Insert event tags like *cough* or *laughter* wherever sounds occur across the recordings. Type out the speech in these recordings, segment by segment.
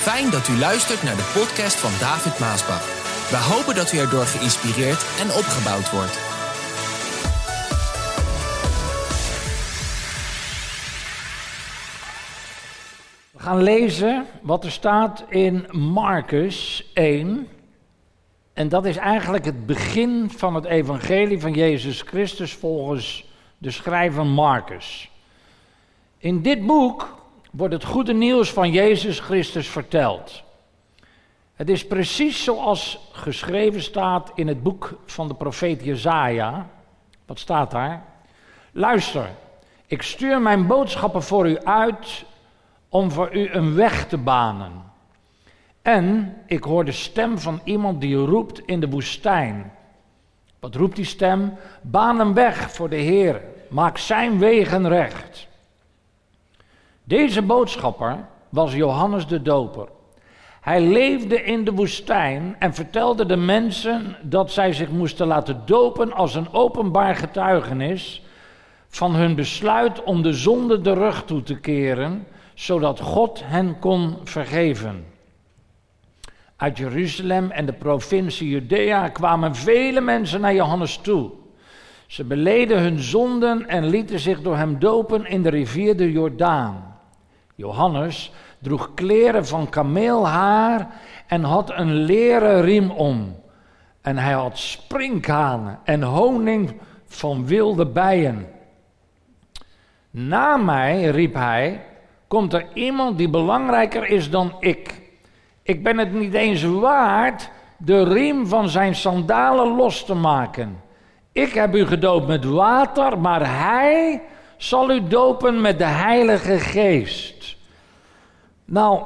Fijn dat u luistert naar de podcast van David Maasbach. We hopen dat u erdoor geïnspireerd en opgebouwd wordt. We gaan lezen wat er staat in Marcus 1. En dat is eigenlijk het begin van het evangelie van Jezus Christus volgens de schrijver Marcus. In dit boek wordt het goede nieuws van Jezus Christus verteld. Het is precies zoals geschreven staat in het boek van de profeet Jezaja. Wat staat daar? Luister, ik stuur mijn boodschappen voor u uit om voor u een weg te banen. En ik hoor de stem van iemand die roept in de woestijn. Wat roept die stem? Baan een weg voor de Heer, maak zijn wegen recht. Deze boodschapper was Johannes de Doper. Hij leefde in de woestijn en vertelde de mensen dat zij zich moesten laten dopen als een openbaar getuigenis van hun besluit om de zonde de rug toe te keren, zodat God hen kon vergeven. Uit Jeruzalem en de provincie Judea kwamen vele mensen naar Johannes toe. Ze beleden hun zonden en lieten zich door hem dopen in de rivier de Jordaan. Johannes droeg kleren van kameelhaar en had een leren riem om. En hij had sprinkhanen en honing van wilde bijen. Na mij, riep hij, komt er iemand die belangrijker is dan ik. Ik ben het niet eens waard de riem van zijn sandalen los te maken. Ik heb u gedoopt met water, maar hij zal u dopen met de Heilige Geest. Nou,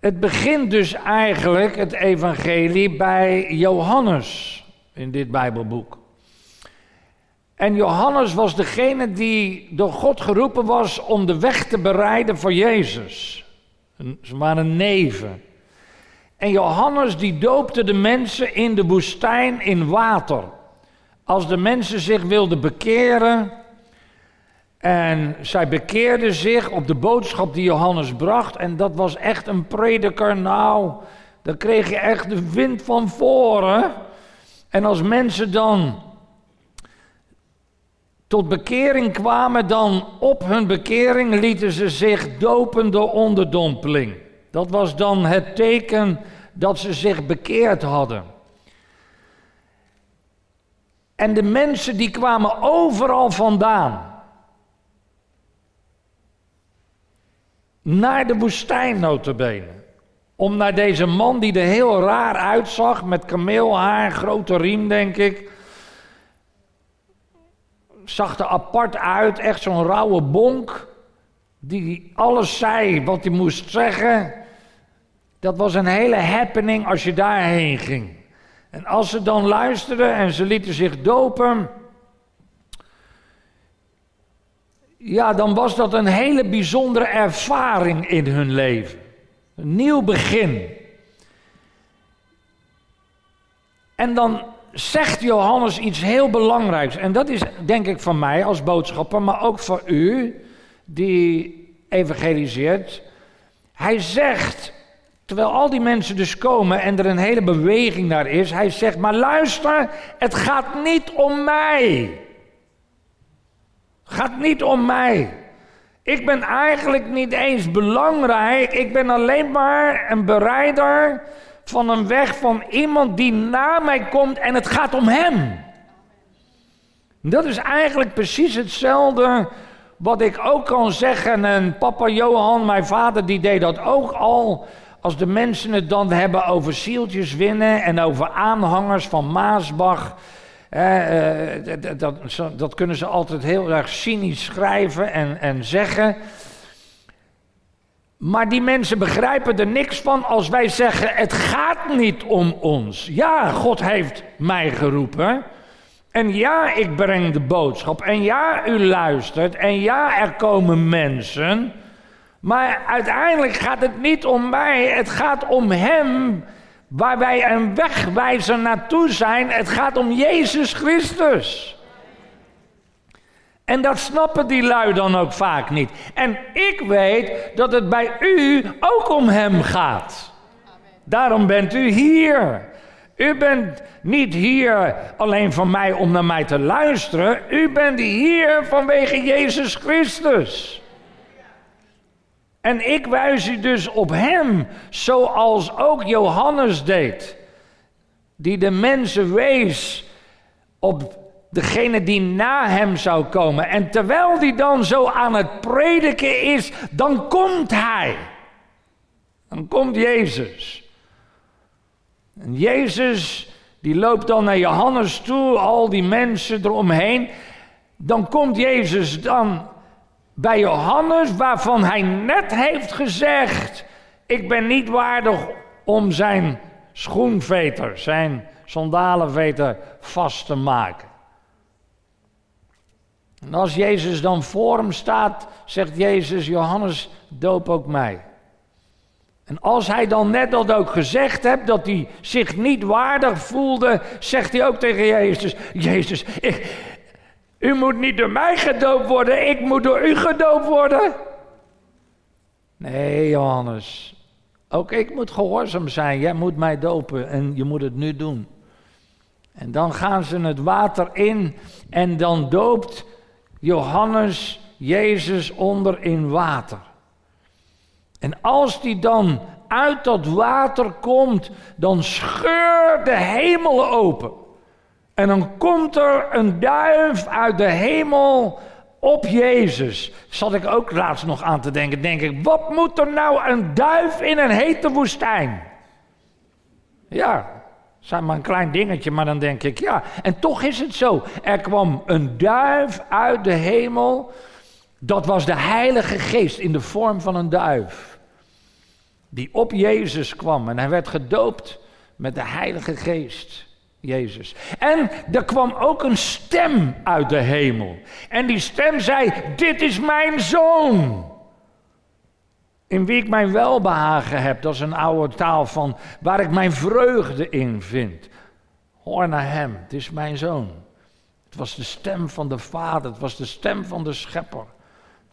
het begint dus eigenlijk, het evangelie, bij Johannes in dit Bijbelboek. En Johannes was degene die door God geroepen was om de weg te bereiden voor Jezus. Ze waren neven. En Johannes die doopte de mensen in de woestijn in water. Als de mensen zich wilden bekeren. En zij bekeerden zich op de boodschap die Johannes bracht. En dat was echt een prediker. Nou, dan kreeg je echt de wind van voren. En als mensen dan tot bekering kwamen, dan op hun bekering lieten ze zich dopen door onderdompeling. Dat was dan het teken dat ze zich bekeerd hadden. En de mensen die kwamen overal vandaan. Naar de woestijn notabene. Om naar deze man die er heel raar uitzag, met kameelhaar, grote riem denk ik. Zag er apart uit, echt zo'n rauwe bonk. Die alles zei wat hij moest zeggen. Dat was een hele happening als je daarheen ging. En als ze dan luisterden en ze lieten zich dopen. Ja, dan was dat een hele bijzondere ervaring in hun leven. Een nieuw begin. En dan zegt Johannes iets heel belangrijks. En dat is denk ik van mij als boodschapper, maar ook voor u die evangeliseert. Hij zegt, terwijl al die mensen dus komen en er een hele beweging naar is, hij zegt, maar luister, het gaat niet om mij. Gaat niet om mij. Ik ben eigenlijk niet eens belangrijk. Ik ben alleen maar een bereider van een weg van iemand die na mij komt en het gaat om hem. Dat is eigenlijk precies hetzelfde wat ik ook kan zeggen. En papa Johan, mijn vader, die deed dat ook al. Als de mensen het dan hebben over zieltjes winnen en over aanhangers van Maasbach. Eh, dat, dat, kunnen ze altijd heel erg cynisch schrijven en, en zeggen. Maar die mensen begrijpen er niks van als wij zeggen: het gaat niet om ons. Ja, God heeft mij geroepen. En ja, ik breng de boodschap. En ja, u luistert. En ja, er komen mensen. Maar uiteindelijk gaat het niet om mij. Het gaat om Hem waar wij een wegwijzer naartoe zijn. Het gaat om Jezus Christus. En dat snappen die lui dan ook vaak niet. En ik weet dat het bij u ook om hem gaat. Daarom bent u hier. U bent niet hier alleen van mij om naar mij te luisteren. U bent hier vanwege Jezus Christus. En ik wijs u dus op Hem, zoals ook Johannes deed. Die de mensen wees op degene die na hem zou komen. En terwijl die dan zo aan het prediken is, dan komt hij. Dan komt Jezus. En Jezus, die loopt dan naar Johannes toe, al die mensen eromheen. Dan komt Jezus dan bij Johannes, waarvan hij net heeft gezegd: Ik ben niet waardig om zijn schoenveter, zijn sandalenveter vast te maken. En als Jezus dan voor hem staat, zegt Jezus: Johannes, doop ook mij. En als hij dan net dat ook gezegd hebt, dat hij zich niet waardig voelde, zegt hij ook tegen Jezus: Jezus, ik, u moet niet door mij gedoopt worden, ik moet door u gedoopt worden. Nee, Johannes. Ook ik moet gehoorzaam zijn. Jij moet mij dopen en je moet het nu doen. En dan gaan ze het water in en dan doopt Johannes Jezus onder in water. En als die dan uit dat water komt, dan scheurt de hemel open. En dan komt er een duif uit de hemel op Jezus. Zat ik ook laatst nog aan te denken. Denk ik, wat moet er nou een duif in een hete woestijn? Ja, zijn maar een klein dingetje, maar dan denk ik, ja. En toch is het zo. Er kwam een duif uit de hemel. Dat was de Heilige Geest in de vorm van een duif. Die op Jezus kwam en hij werd gedoopt met de Heilige Geest. Jezus. En er kwam ook een stem uit de hemel. En die stem zei: Dit is mijn zoon. In wie ik mijn welbehagen heb. Dat is een oude taal van waar ik mijn vreugde in vind. Hoor naar hem, het is mijn zoon. Het was de stem van de Vader, het was de stem van de Schepper.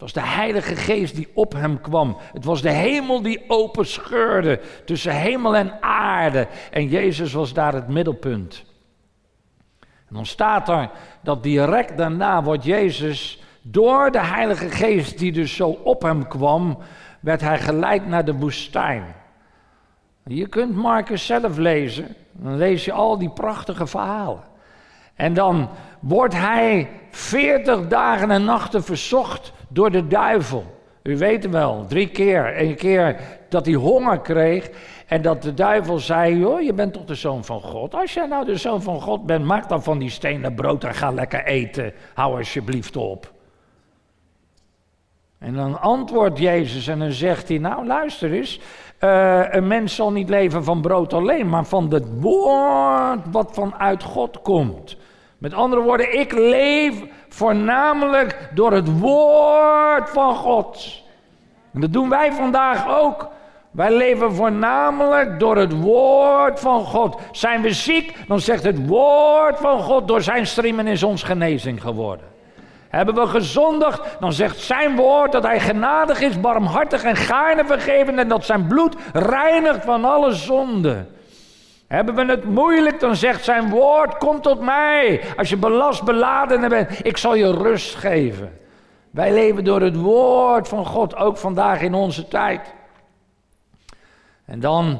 Was de Heilige Geest die op hem kwam. Het was de hemel die open scheurde tussen hemel en aarde. En Jezus was daar het middelpunt. En dan staat er dat direct daarna wordt Jezus door de Heilige Geest die dus zo op hem kwam, werd hij geleid naar de woestijn. Je kunt Marcus zelf lezen, dan lees je al die prachtige verhalen. En dan wordt hij veertig dagen en nachten verzocht door de duivel. U weet wel, drie keer. Een keer dat hij honger kreeg en dat de duivel zei: joh, je bent toch de zoon van God? Als jij nou de zoon van God bent, maak dan van die stenen brood en ga lekker eten. Hou alsjeblieft op. En dan antwoordt Jezus en dan zegt hij: Nou, luister eens. Uh, een mens zal niet leven van brood alleen, maar van het woord wat vanuit God komt. Met andere woorden, ik leef voornamelijk door het woord van God. En dat doen wij vandaag ook. Wij leven voornamelijk door het woord van God. Zijn we ziek, dan zegt het woord van God door zijn streamen is ons genezing geworden. Hebben we gezondigd, dan zegt zijn woord dat hij genadig is, barmhartig en gaarne vergeven en dat zijn bloed reinigt van alle zonde. Hebben we het moeilijk, dan zegt zijn woord, kom tot mij. Als je belast beladen bent, ik zal je rust geven. Wij leven door het woord van God, ook vandaag in onze tijd. En dan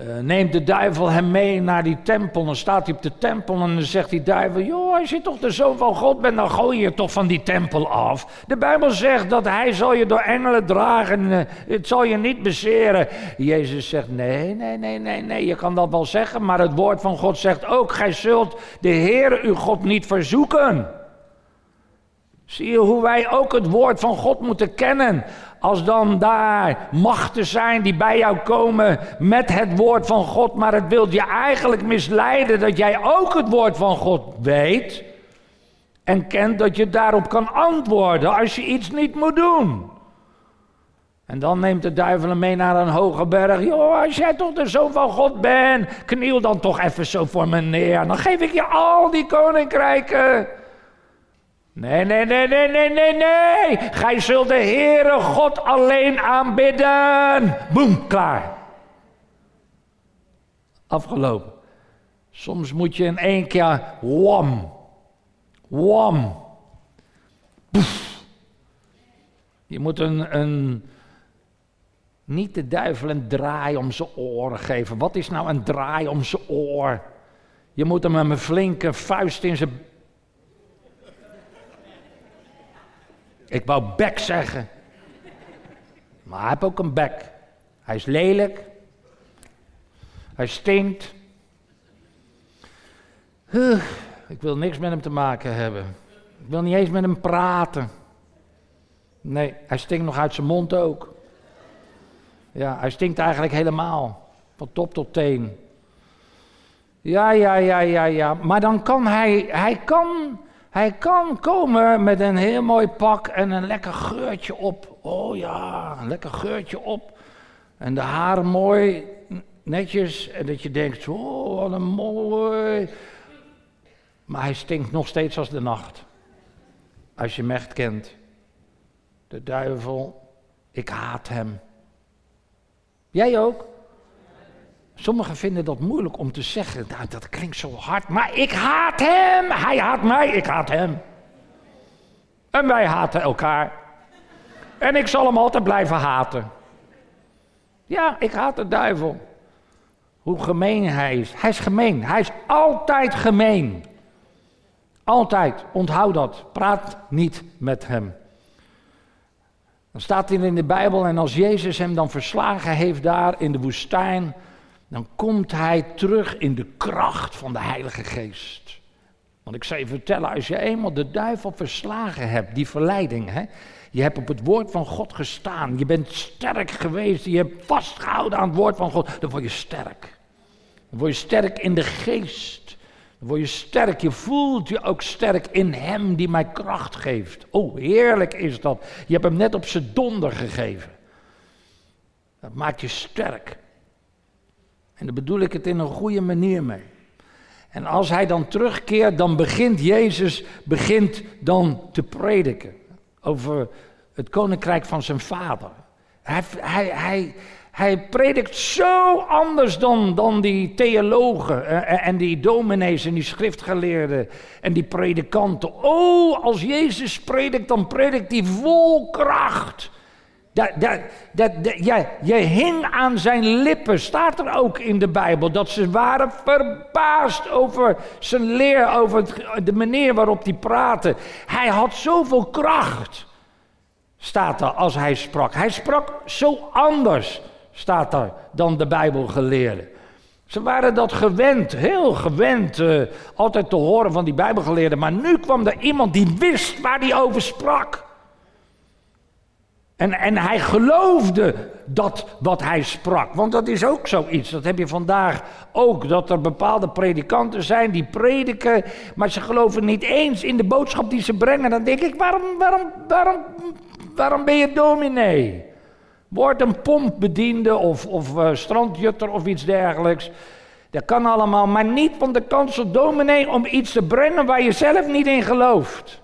uh, neemt de duivel hem mee naar die tempel. Dan staat hij op de tempel en dan zegt die duivel: Joh, als je toch de zoon van God bent, dan gooi je toch van die tempel af. De Bijbel zegt dat hij zal je door engelen dragen. Uh, het zal je niet bezeren. Jezus zegt: Nee, nee, nee, nee, nee. Je kan dat wel zeggen, maar het woord van God zegt ook: Gij zult de Heer uw God niet verzoeken. Zie je hoe wij ook het woord van God moeten kennen. Als dan daar machten zijn die bij jou komen met het woord van God, maar het wil je eigenlijk misleiden dat jij ook het woord van God weet en kent dat je daarop kan antwoorden als je iets niet moet doen. En dan neemt de duivel hem mee naar een hoge berg. Joh, als jij toch de zoon van God bent, kniel dan toch even zo voor me neer. Dan geef ik je al die koninkrijken. Nee, nee, nee, nee, nee, nee, nee. Gij zult de Heere God alleen aanbidden. Boem, klaar. Afgelopen. Soms moet je in één keer wam. Wam. Je moet een, een, niet de duivel een draai om zijn oren geven. Wat is nou een draai om zijn oor? Je moet hem met een flinke vuist in zijn. Ik wou bek zeggen. Maar hij heeft ook een bek. Hij is lelijk. Hij stinkt. Ik wil niks met hem te maken hebben. Ik wil niet eens met hem praten. Nee, hij stinkt nog uit zijn mond ook. Ja, hij stinkt eigenlijk helemaal. Van top tot teen. Ja, ja, ja, ja, ja. Maar dan kan hij, hij kan, hij kan komen met een heel mooi pak en een lekker geurtje op. Oh ja, een lekker geurtje op. En de haren mooi, netjes. En dat je denkt, oh, wat een mooi. Maar hij stinkt nog steeds als de nacht. Als je hem echt kent. De duivel, ik haat hem. Jij ook? Sommigen vinden dat moeilijk om te zeggen. Nou, dat klinkt zo hard, maar ik haat hem. Hij haat mij, ik haat hem. En wij haten elkaar. En ik zal hem altijd blijven haten. Ja, ik haat de duivel. Hoe gemeen hij is. Hij is gemeen. Hij is altijd gemeen. Altijd. Onthoud dat. Praat niet met hem. Dan staat hier in de Bijbel, en als Jezus hem dan verslagen heeft daar in de woestijn, dan komt hij terug in de kracht van de Heilige Geest. Want ik zou je vertellen, als je eenmaal de duivel verslagen hebt, die verleiding, hè, je hebt op het woord van God gestaan, je bent sterk geweest, je hebt vastgehouden aan het woord van God, dan word je sterk. Dan word je sterk in de geest. Dan word je sterk, je voelt je ook sterk in Hem die mij kracht geeft. Oh, heerlijk is dat. Je hebt Hem net op zijn donder gegeven. Dat maakt je sterk. En daar bedoel ik het in een goede manier mee. En als hij dan terugkeert, dan begint Jezus begint dan te prediken over het koninkrijk van zijn vader. Hij, hij, hij, hij predikt zo anders dan, dan die theologen eh, en die dominees en die schriftgeleerden en die predikanten. Oh, als Jezus predikt, dan predikt hij vol kracht. Dat, dat, dat, je hing aan zijn lippen, staat er ook in de Bijbel, dat ze waren verbaasd over zijn leer, over de manier waarop hij praatte. Hij had zoveel kracht, staat er als hij sprak. Hij sprak zo anders staat daar, dan de Bijbelgeleerden. Ze waren dat gewend, heel gewend, uh, altijd te horen van die Bijbelgeleerden. Maar nu kwam er iemand die wist waar hij over sprak. En, en hij geloofde dat wat hij sprak. Want dat is ook zoiets. Dat heb je vandaag ook. Dat er bepaalde predikanten zijn die prediken. Maar ze geloven niet eens in de boodschap die ze brengen. Dan denk ik: waarom, waarom, waarom, waarom ben je dominee? Word een pompbediende of, of uh, strandjutter of iets dergelijks. Dat kan allemaal, maar niet van de kansel dominee om iets te brengen waar je zelf niet in gelooft.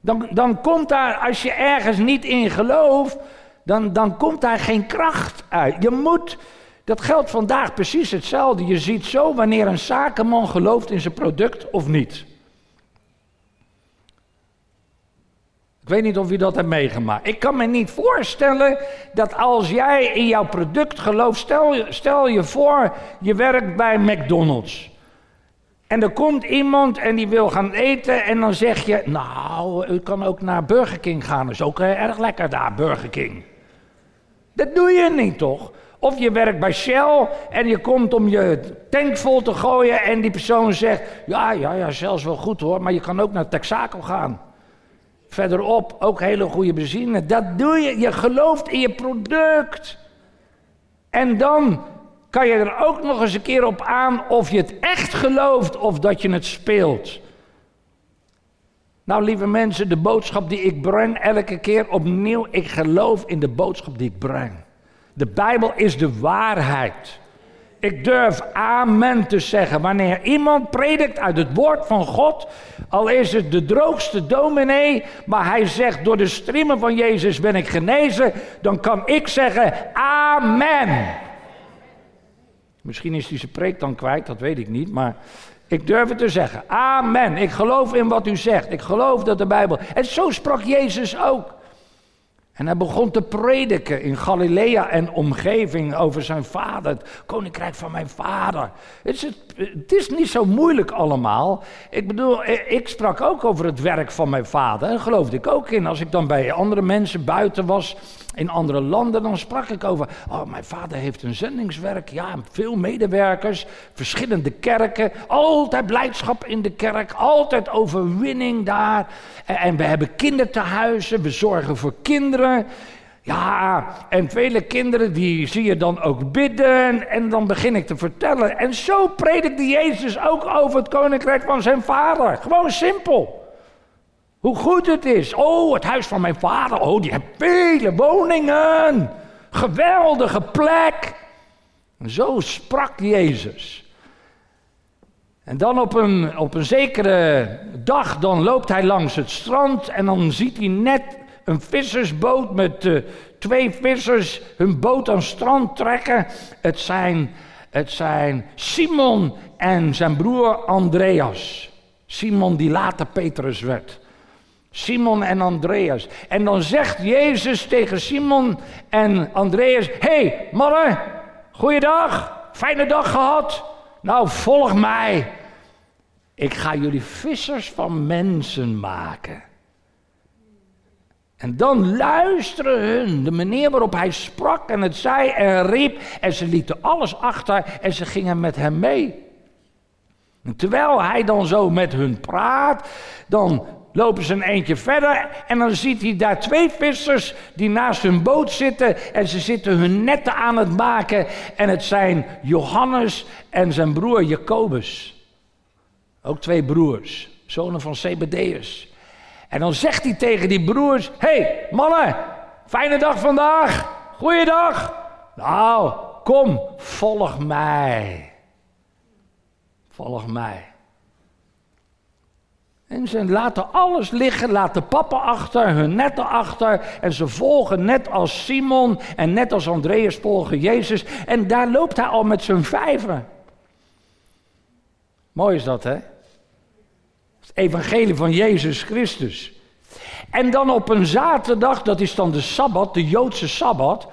Dan, dan komt daar, als je ergens niet in gelooft, dan, dan komt daar geen kracht uit. Je moet, dat geldt vandaag precies hetzelfde. Je ziet zo wanneer een zakenman gelooft in zijn product of niet. Ik weet niet of u dat hebt meegemaakt. Ik kan me niet voorstellen dat als jij in jouw product gelooft, stel, stel je voor, je werkt bij McDonald's. En er komt iemand en die wil gaan eten en dan zeg je, nou, u kan ook naar Burger King gaan, dat is ook eh, erg lekker daar, Burger King. Dat doe je niet toch? Of je werkt bij Shell en je komt om je tank vol te gooien en die persoon zegt, ja, ja, ja, is wel goed hoor, maar je kan ook naar Texaco gaan. Verderop ook hele goede benzine. Dat doe je. Je gelooft in je product. En dan kan je er ook nog eens een keer op aan of je het echt gelooft of dat je het speelt. Nou, lieve mensen, de boodschap die ik breng elke keer opnieuw, ik geloof in de boodschap die ik breng. De Bijbel is de waarheid. Ik durf amen te zeggen. Wanneer iemand predikt uit het woord van God, al is het de droogste dominee, maar hij zegt door de streamen van Jezus ben ik genezen, dan kan ik zeggen amen. Misschien is hij zijn preek dan kwijt, dat weet ik niet, maar ik durf het te zeggen. Amen. Ik geloof in wat u zegt. Ik geloof dat de Bijbel. En zo sprak Jezus ook. En hij begon te prediken in Galilea en omgeving over zijn vader, het koninkrijk van mijn vader. Het is, het is, niet zo moeilijk allemaal. Ik bedoel, ik sprak ook over het werk van mijn vader en geloofde ik ook in. Als ik dan bij andere mensen buiten was, in andere landen, dan sprak ik over, oh mijn vader heeft een zendingswerk, ja, veel medewerkers, verschillende kerken, altijd blijdschap in de kerk, altijd overwinning daar. En, we hebben kindertehuizen, we zorgen voor kinderen. Ja, en vele kinderen die zie je dan ook bidden en dan begin ik te vertellen. En zo predikte Jezus ook over het koninkrijk van zijn vader. Gewoon simpel. Hoe goed het is. Oh, het huis van mijn vader. Oh, die heeft vele woningen. Geweldige plek. En zo sprak Jezus. En dan op een, op een zekere dag, dan loopt hij langs het strand en dan ziet hij net een vissersboot met uh, twee vissers hun boot aan het strand trekken. Het zijn, het zijn Simon en zijn broer Andreas. Simon die later Petrus werd. Simon en Andreas. En dan zegt Jezus tegen Simon en Andreas: hey, mannen, goeiedag, fijne dag gehad. Nou, volg mij. Ik ga jullie vissers van mensen maken. En dan luisteren hun de manier waarop hij sprak en het zei en riep. En ze lieten alles achter en ze gingen met hem mee. En terwijl hij dan zo met hun praat, dan lopen ze een eentje verder en dan ziet hij daar twee vissers die naast hun boot zitten en ze zitten hun netten aan het maken en het zijn Johannes en zijn broer Jacobus. Ook twee broers, zonen van Zebedeus. En dan zegt hij tegen die broers: hey, mannen, fijne dag vandaag. Goeiedag. Nou, kom, volg mij. Volg mij. En ze laten alles liggen, laten papa achter, hun netten achter. En ze volgen net als Simon en net als Andreas volgen Jezus. En daar loopt hij al met zijn vijven. Mooi is dat, hè? Het evangelie van Jezus Christus. En dan op een zaterdag, dat is dan de Sabbat, de Joodse Sabbat.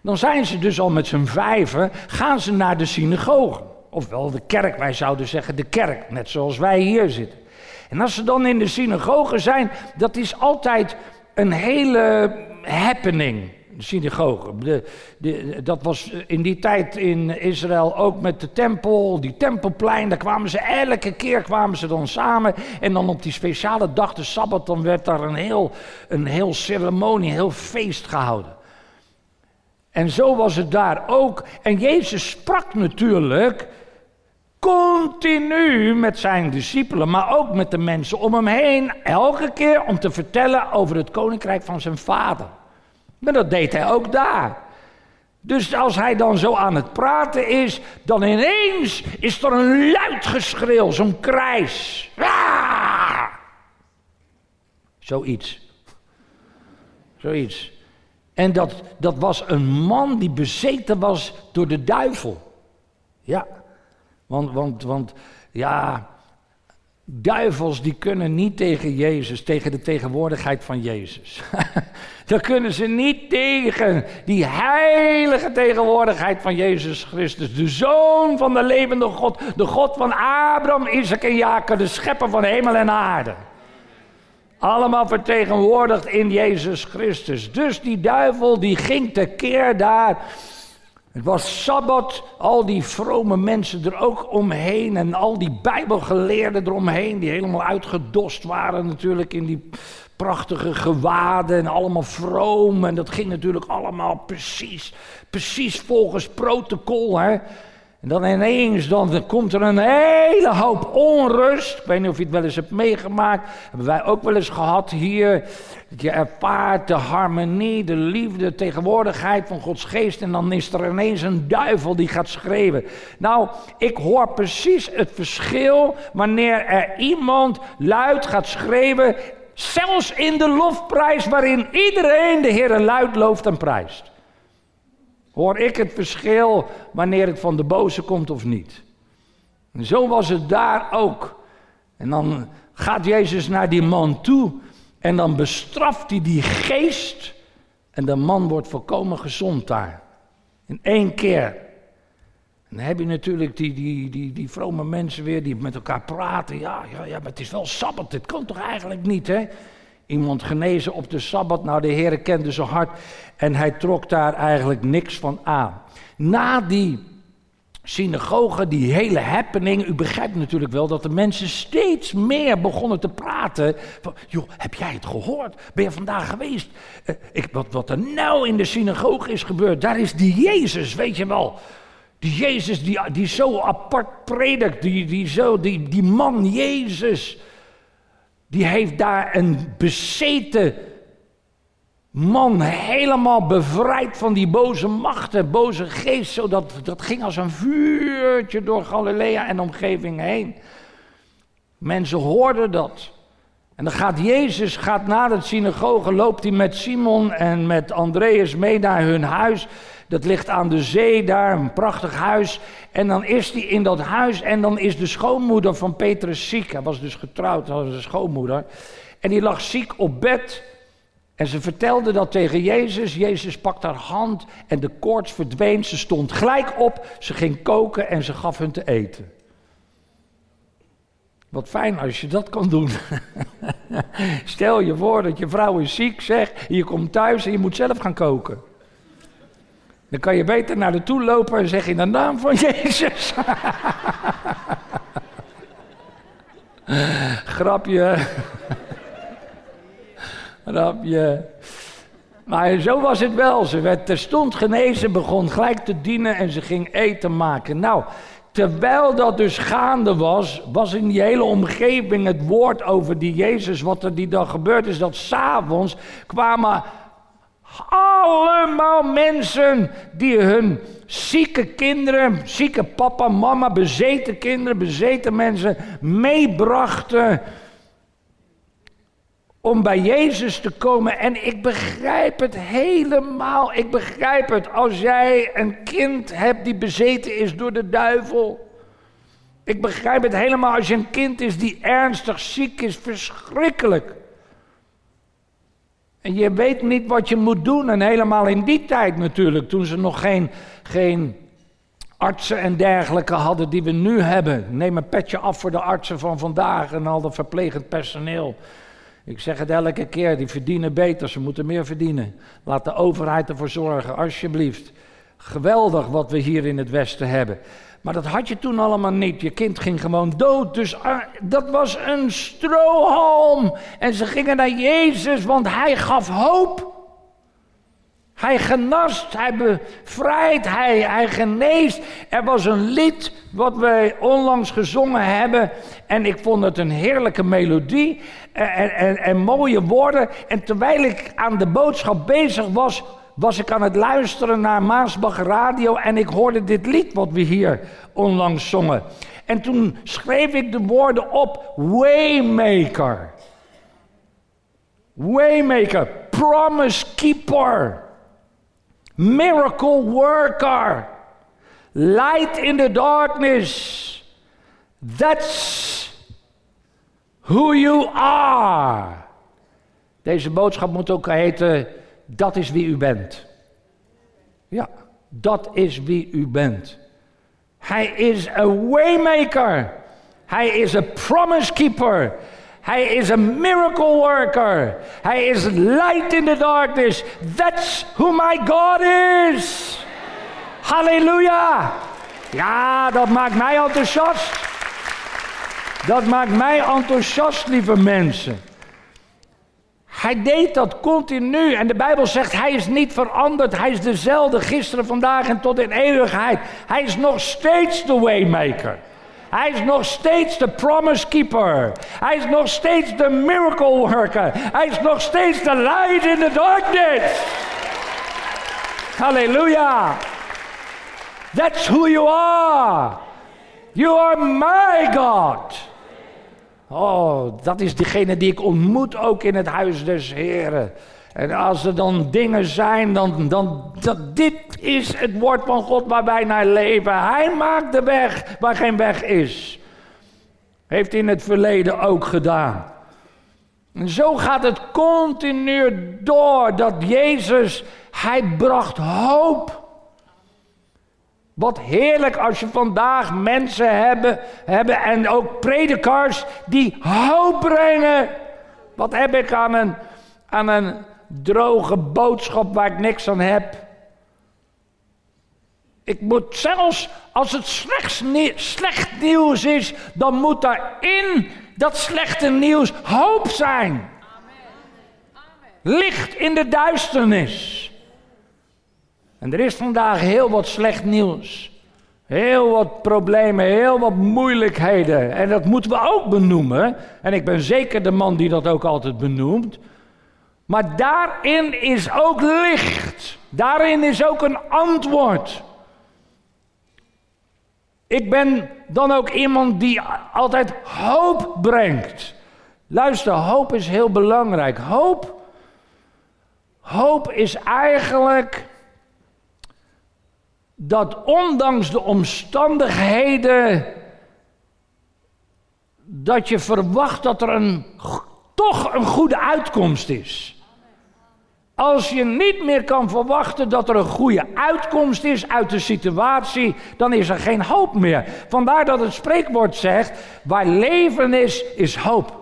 Dan zijn ze dus al met z'n vijven, gaan ze naar de synagoge. Ofwel de kerk, wij zouden zeggen de kerk, net zoals wij hier zitten. En als ze dan in de synagoge zijn, dat is altijd een hele happening. De synagoge. De, de, dat was in die tijd in Israël ook met de tempel, die tempelplein. Daar kwamen ze elke keer kwamen ze dan samen. En dan op die speciale dag, de Sabbat, dan werd daar een heel, een heel ceremonie, een heel feest gehouden. En zo was het daar ook. En Jezus sprak natuurlijk continu met zijn discipelen, maar ook met de mensen om hem heen, elke keer om te vertellen over het koninkrijk van zijn vader. Maar dat deed hij ook daar. Dus als hij dan zo aan het praten is, dan ineens is er een luid geschreeuw, zo'n krijs. Ah! Zoiets. Zoiets. En dat, dat was een man die bezeten was door de duivel. Ja. Want, want, want ja, duivels die kunnen niet tegen Jezus, tegen de tegenwoordigheid van Jezus. *laughs* Daar kunnen ze niet tegen die heilige tegenwoordigheid van Jezus Christus, de Zoon van de levende God, de God van Abraham, Isaac en Jacob, de schepper van hemel en aarde. Allemaal vertegenwoordigd in Jezus Christus. Dus die duivel die ging tekeer daar het was Sabbat, al die vrome mensen er ook omheen en al die bijbelgeleerden eromheen, die helemaal uitgedost waren natuurlijk in die prachtige gewaden en allemaal vroom. En dat ging natuurlijk allemaal precies, precies volgens protocol. Hè? En dan ineens dan komt er een hele hoop onrust. Ik weet niet of je het wel eens hebt meegemaakt. Hebben wij ook wel eens gehad hier. Je ervaart de harmonie, de liefde, de tegenwoordigheid van Gods geest. En dan is er ineens een duivel die gaat schreeuwen. Nou, ik hoor precies het verschil wanneer er iemand luid gaat schreeuwen. Zelfs in de lofprijs waarin iedereen de Heer luid looft en prijst hoor ik het verschil wanneer het van de boze komt of niet. Zo was het daar ook. En dan gaat Jezus naar die man toe en dan bestraft hij die geest en de man wordt volkomen gezond daar. In één keer. En dan heb je natuurlijk die, die, die, die vrome mensen weer die met elkaar praten. Ja, ja, ja, maar het is wel Sabbat, dit kan toch eigenlijk niet, hè? Iemand genezen op de Sabbat. Nou, de Heer kende zijn hart en hij trok daar eigenlijk niks van aan. Na die synagoge, die hele happening, u begrijpt natuurlijk wel dat de mensen steeds meer begonnen te praten. Joh, heb jij het gehoord? Ben je vandaag geweest? Uh, ik, wat, wat er nou in de synagoge is gebeurd, daar is die Jezus, weet je wel. Die Jezus die, die zo apart predikt, die, die, zo, die, die man Jezus. Die heeft daar een bezeten man helemaal bevrijd van die boze machten, boze geest. Zodat dat ging als een vuurtje door Galilea en omgeving heen. Mensen hoorden dat. En dan gaat Jezus gaat naar het synagoge, loopt hij met Simon en met Andreas mee naar hun huis. Dat ligt aan de zee daar, een prachtig huis. En dan is hij in dat huis en dan is de schoonmoeder van Petrus ziek. Hij was dus getrouwd, was een schoonmoeder. En die lag ziek op bed. En ze vertelde dat tegen Jezus. Jezus pakt haar hand en de koorts verdween. Ze stond gelijk op, ze ging koken en ze gaf hun te eten. Wat fijn als je dat kan doen. *laughs* Stel je voor dat je vrouw is ziek, zeg, je komt thuis en je moet zelf gaan koken. Dan kan je beter naar de toe lopen en zeggen in de naam van Jezus. *laughs* Grapje. Grapje. Maar zo was het wel. Ze werd terstond genezen, begon gelijk te dienen en ze ging eten maken. Nou, terwijl dat dus gaande was, was in die hele omgeving het woord over die Jezus, wat er die dag gebeurd is, dat s'avonds kwamen allemaal mensen die hun zieke kinderen, zieke papa, mama, bezeten kinderen, bezeten mensen meebrachten om bij Jezus te komen. En ik begrijp het helemaal. Ik begrijp het als jij een kind hebt die bezeten is door de duivel. Ik begrijp het helemaal als je een kind is die ernstig ziek is, verschrikkelijk. En je weet niet wat je moet doen. En helemaal in die tijd natuurlijk, toen ze nog geen, geen artsen en dergelijke hadden die we nu hebben. Neem een petje af voor de artsen van vandaag en al dat verplegend personeel. Ik zeg het elke keer, die verdienen beter, ze moeten meer verdienen. Laat de overheid ervoor zorgen, alsjeblieft. Geweldig wat we hier in het Westen hebben. Maar dat had je toen allemaal niet. Je kind ging gewoon dood. Dus ah, dat was een strohalm. En ze gingen naar Jezus, want hij gaf hoop. Hij genast, hij bevrijdt, hij, hij geneest. Er was een lied wat wij onlangs gezongen hebben. En ik vond het een heerlijke melodie en, en, en mooie woorden. En terwijl ik aan de boodschap bezig was, was ik aan het luisteren naar Maasbach Radio en ik hoorde dit lied wat we hier onlangs zongen. En toen schreef ik de woorden op Waymaker. Waymaker, promise keeper, miracle worker, light in the darkness. That's who you are. Deze boodschap moet ook heten dat is wie u bent. Ja, dat is wie u bent. Hij is een waymaker. Hij is een promise keeper. Hij is een miracle worker. Hij is light in the darkness. That's who my God is. Halleluja. Ja, dat maakt mij enthousiast. Dat maakt mij enthousiast, lieve mensen. Hij deed dat continu. En de Bijbel zegt, hij is niet veranderd. Hij is dezelfde gisteren, vandaag en tot in eeuwigheid. Hij is nog steeds de waymaker. Hij is nog steeds de promise keeper. Hij is nog steeds de miracle worker. Hij is nog steeds de light in the darkness. Halleluja. That's who you are. You are my God. Oh, dat is degene die ik ontmoet ook in het huis des Heren. En als er dan dingen zijn, dan, dan dat dit is het woord van God waar wij naar leven. Hij maakt de weg waar geen weg is. Heeft in het verleden ook gedaan. En zo gaat het continu door dat Jezus, hij bracht hoop. Wat heerlijk als je vandaag mensen hebben, hebben en ook predikers die hoop brengen. Wat heb ik aan een, aan een droge boodschap waar ik niks aan heb? Ik moet zelfs als het slecht nieuws is, dan moet daarin dat slechte nieuws hoop zijn. Licht in de duisternis. En er is vandaag heel wat slecht nieuws. Heel wat problemen, heel wat moeilijkheden. En dat moeten we ook benoemen. En ik ben zeker de man die dat ook altijd benoemt. Maar daarin is ook licht. Daarin is ook een antwoord. Ik ben dan ook iemand die altijd hoop brengt. Luister, hoop is heel belangrijk. Hoop, hoop is eigenlijk dat ondanks de omstandigheden, dat je verwacht dat er een, toch een goede uitkomst is. Als je niet meer kan verwachten dat er een goede uitkomst is uit de situatie, dan is er geen hoop meer. Vandaar dat het spreekwoord zegt: waar leven is, is hoop.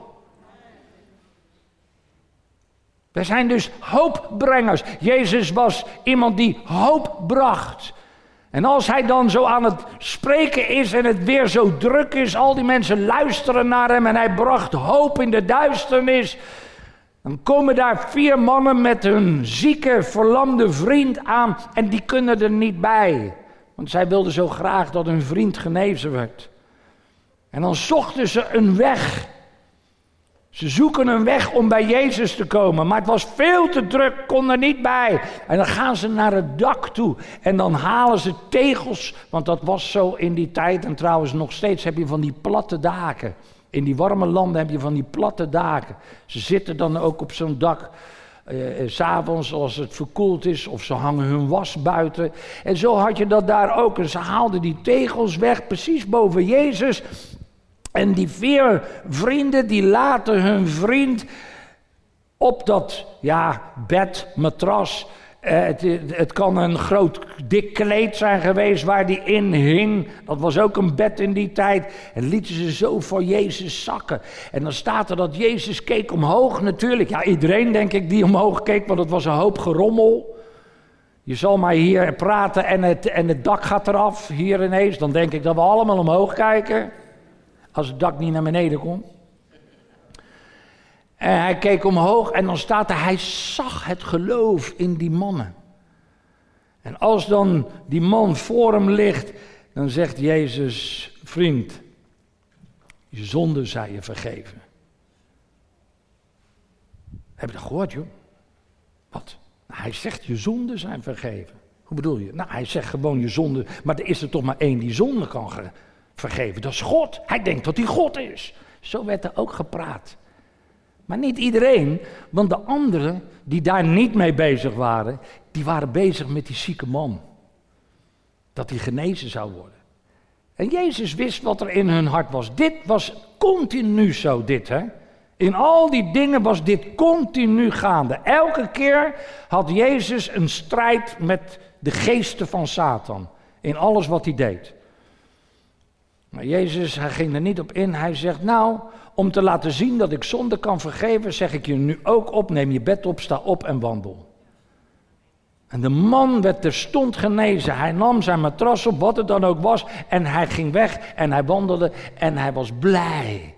Wij zijn dus hoopbrengers. Jezus was iemand die hoop bracht. En als hij dan zo aan het spreken is en het weer zo druk is, al die mensen luisteren naar hem en hij bracht hoop in de duisternis. Dan komen daar vier mannen met hun zieke, verlamde vriend aan en die kunnen er niet bij. Want zij wilden zo graag dat hun vriend genezen werd. En dan zochten ze een weg. Ze zoeken een weg om bij Jezus te komen, maar het was veel te druk, kon er niet bij. En dan gaan ze naar het dak toe en dan halen ze tegels, want dat was zo in die tijd. En trouwens, nog steeds heb je van die platte daken. In die warme landen heb je van die platte daken. Ze zitten dan ook op zo'n dak. Uh, S'avonds als het verkoeld is, of ze hangen hun was buiten. En zo had je dat daar ook. En ze haalden die tegels weg, precies boven Jezus. En die vier vrienden die laten hun vriend op dat ja, bed, matras. Eh, het, het, kan een groot dik kleed zijn geweest waar die in hing. Dat was ook een bed in die tijd. En lieten ze zo voor Jezus zakken. En dan staat er dat Jezus keek omhoog natuurlijk. Ja, iedereen denk ik die omhoog keek, want het was een hoop gerommel. Je zal maar hier praten en het, en het dak gaat eraf, hier ineens. Dan denk ik dat we allemaal omhoog kijken. Als het dak niet naar beneden komt. En hij keek omhoog en dan staat er, hij zag het geloof in die mannen. En als dan die man voor hem ligt, dan zegt Jezus, vriend, je zonde zij je vergeven. Heb je dat gehoord, joh? Wat? Nou, hij zegt, je zonden zijn vergeven. Hoe bedoel je? Nou, hij zegt gewoon je zonde, maar er is er toch maar één die zonde kan vergeven. Dat is God. Hij denkt dat hij God is. Zo werd er ook gepraat. Maar niet iedereen, want de anderen die daar niet mee bezig waren, die waren bezig met die zieke man. Dat hij genezen zou worden. En Jezus wist wat er in hun hart was. Dit was continu zo, dit hè. In al die dingen was dit continu gaande. Elke keer had Jezus een strijd met de geesten van Satan. In alles wat hij deed. Maar Jezus, hij ging er niet op in. Hij zegt, nou, om te laten zien dat ik zonde kan vergeven, zeg ik je nu ook op, neem je bed op, sta op en wandel. En de man werd terstond genezen. Hij nam zijn matras op, wat het dan ook was, en hij ging weg en hij wandelde en hij was blij.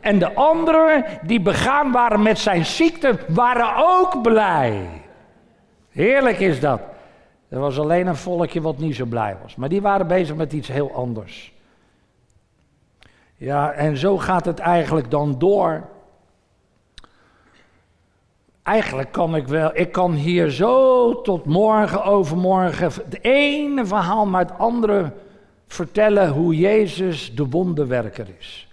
En de anderen die begaan waren met zijn ziekte, waren ook blij. Heerlijk is dat. Er was alleen een volkje wat niet zo blij was. Maar die waren bezig met iets heel anders. Ja, en zo gaat het eigenlijk dan door. Eigenlijk kan ik wel, ik kan hier zo tot morgen, overmorgen, het ene verhaal maar het andere vertellen hoe Jezus de wonderwerker is.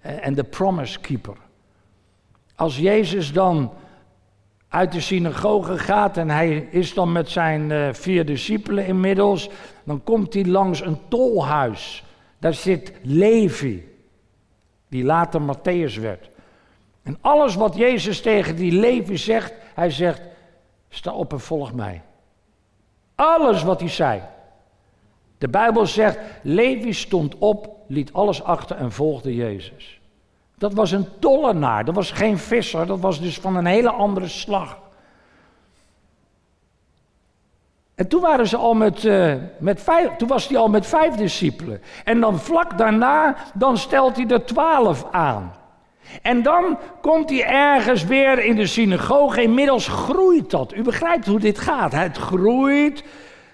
En de promise keeper. Als Jezus dan uit de synagoge gaat en hij is dan met zijn uh, vier discipelen inmiddels, dan komt hij langs een tolhuis. Daar zit Levi, die later Matthäus werd. En alles wat Jezus tegen die Levi zegt, hij zegt, sta op en volg mij. Alles wat hij zei. De Bijbel zegt, Levi stond op, liet alles achter en volgde Jezus. Dat was een tollenaar, dat was geen visser, dat was dus van een hele andere slag. En toen, waren ze al met, uh, met vijf, toen was hij al met vijf discipelen. En dan vlak daarna, dan stelt hij er twaalf aan. En dan komt hij ergens weer in de synagoge. Inmiddels groeit dat. U begrijpt hoe dit gaat. Het groeit.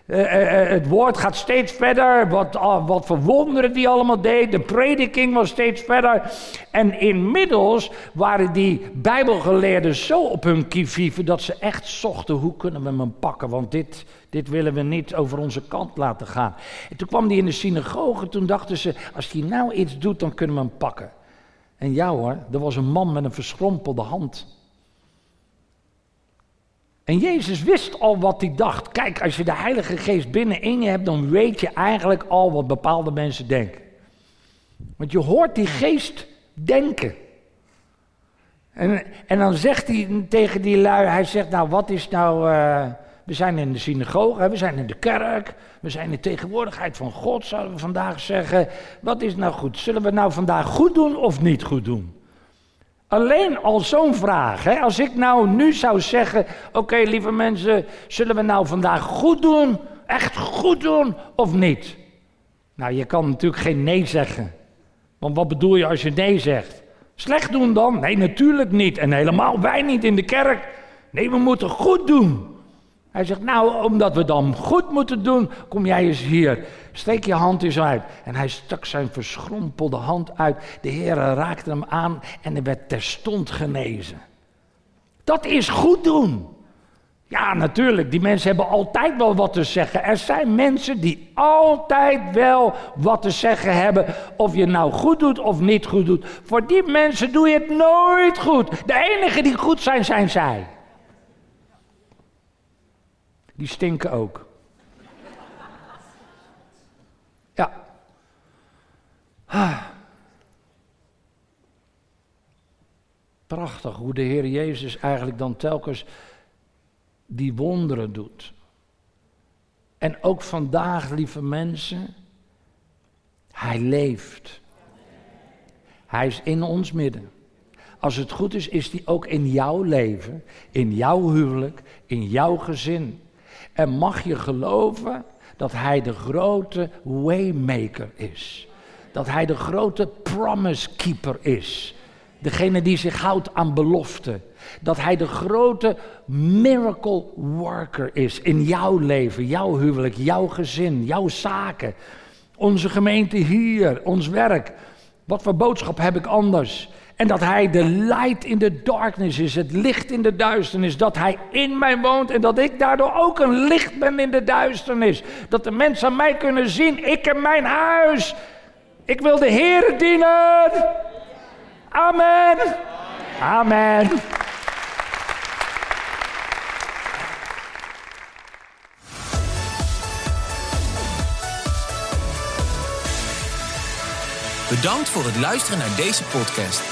Uh, uh, het woord gaat steeds verder. Wat, uh, wat voor wonderen die allemaal deed. De prediking was steeds verder. En inmiddels waren die Bijbelgeleerden zo op hun kievieven dat ze echt zochten: hoe kunnen we hem pakken? Want dit, dit willen we niet over onze kant laten gaan. En toen kwam hij in de synagoge. Toen dachten ze: als hij nou iets doet, dan kunnen we hem pakken. En ja hoor, er was een man met een verschrompelde hand. En Jezus wist al wat hij dacht. Kijk, als je de Heilige Geest binnenin je hebt, dan weet je eigenlijk al wat bepaalde mensen denken. Want je hoort die geest denken. En, en dan zegt hij tegen die lui, hij zegt nou wat is nou, uh, we zijn in de synagoge, we zijn in de kerk, we zijn in de tegenwoordigheid van God, zouden we vandaag zeggen. Wat is nou goed? Zullen we nou vandaag goed doen of niet goed doen? Alleen al zo'n vraag. Hè? Als ik nou nu zou zeggen: Oké, lieve mensen, zullen we nou vandaag goed doen? Echt goed doen of niet? Nou, je kan natuurlijk geen nee zeggen. Want wat bedoel je als je nee zegt? Slecht doen dan? Nee, natuurlijk niet. En helemaal wij niet in de kerk. Nee, we moeten goed doen. Hij zegt, nou, omdat we dan goed moeten doen, kom jij eens hier. Steek je hand eens uit. En hij stak zijn verschrompelde hand uit. De Heer raakte hem aan en hij werd terstond genezen. Dat is goed doen. Ja, natuurlijk, die mensen hebben altijd wel wat te zeggen. Er zijn mensen die altijd wel wat te zeggen hebben. Of je nou goed doet of niet goed doet. Voor die mensen doe je het nooit goed. De enigen die goed zijn, zijn zij die stinken ook. Ja. Ah. Prachtig hoe de Heer Jezus eigenlijk dan telkens die wonderen doet. En ook vandaag, lieve mensen, Hij leeft. Hij is in ons midden. Als het goed is, is Hij ook in jouw leven, in jouw huwelijk, in jouw gezin. En mag je geloven dat hij de grote waymaker is. Dat hij de grote promise keeper is. Degene die zich houdt aan beloften. Dat hij de grote miracle worker is in jouw leven, jouw huwelijk, jouw gezin, jouw zaken. Onze gemeente hier, ons werk. Wat voor boodschap heb ik anders? En dat Hij de light in the darkness is, het licht in de duisternis. Dat Hij in mij woont en dat ik daardoor ook een licht ben in de duisternis. Dat de mensen aan mij kunnen zien, ik en mijn huis. Ik wil de Heer dienen. Amen. Amen. Bedankt voor het luisteren naar deze podcast.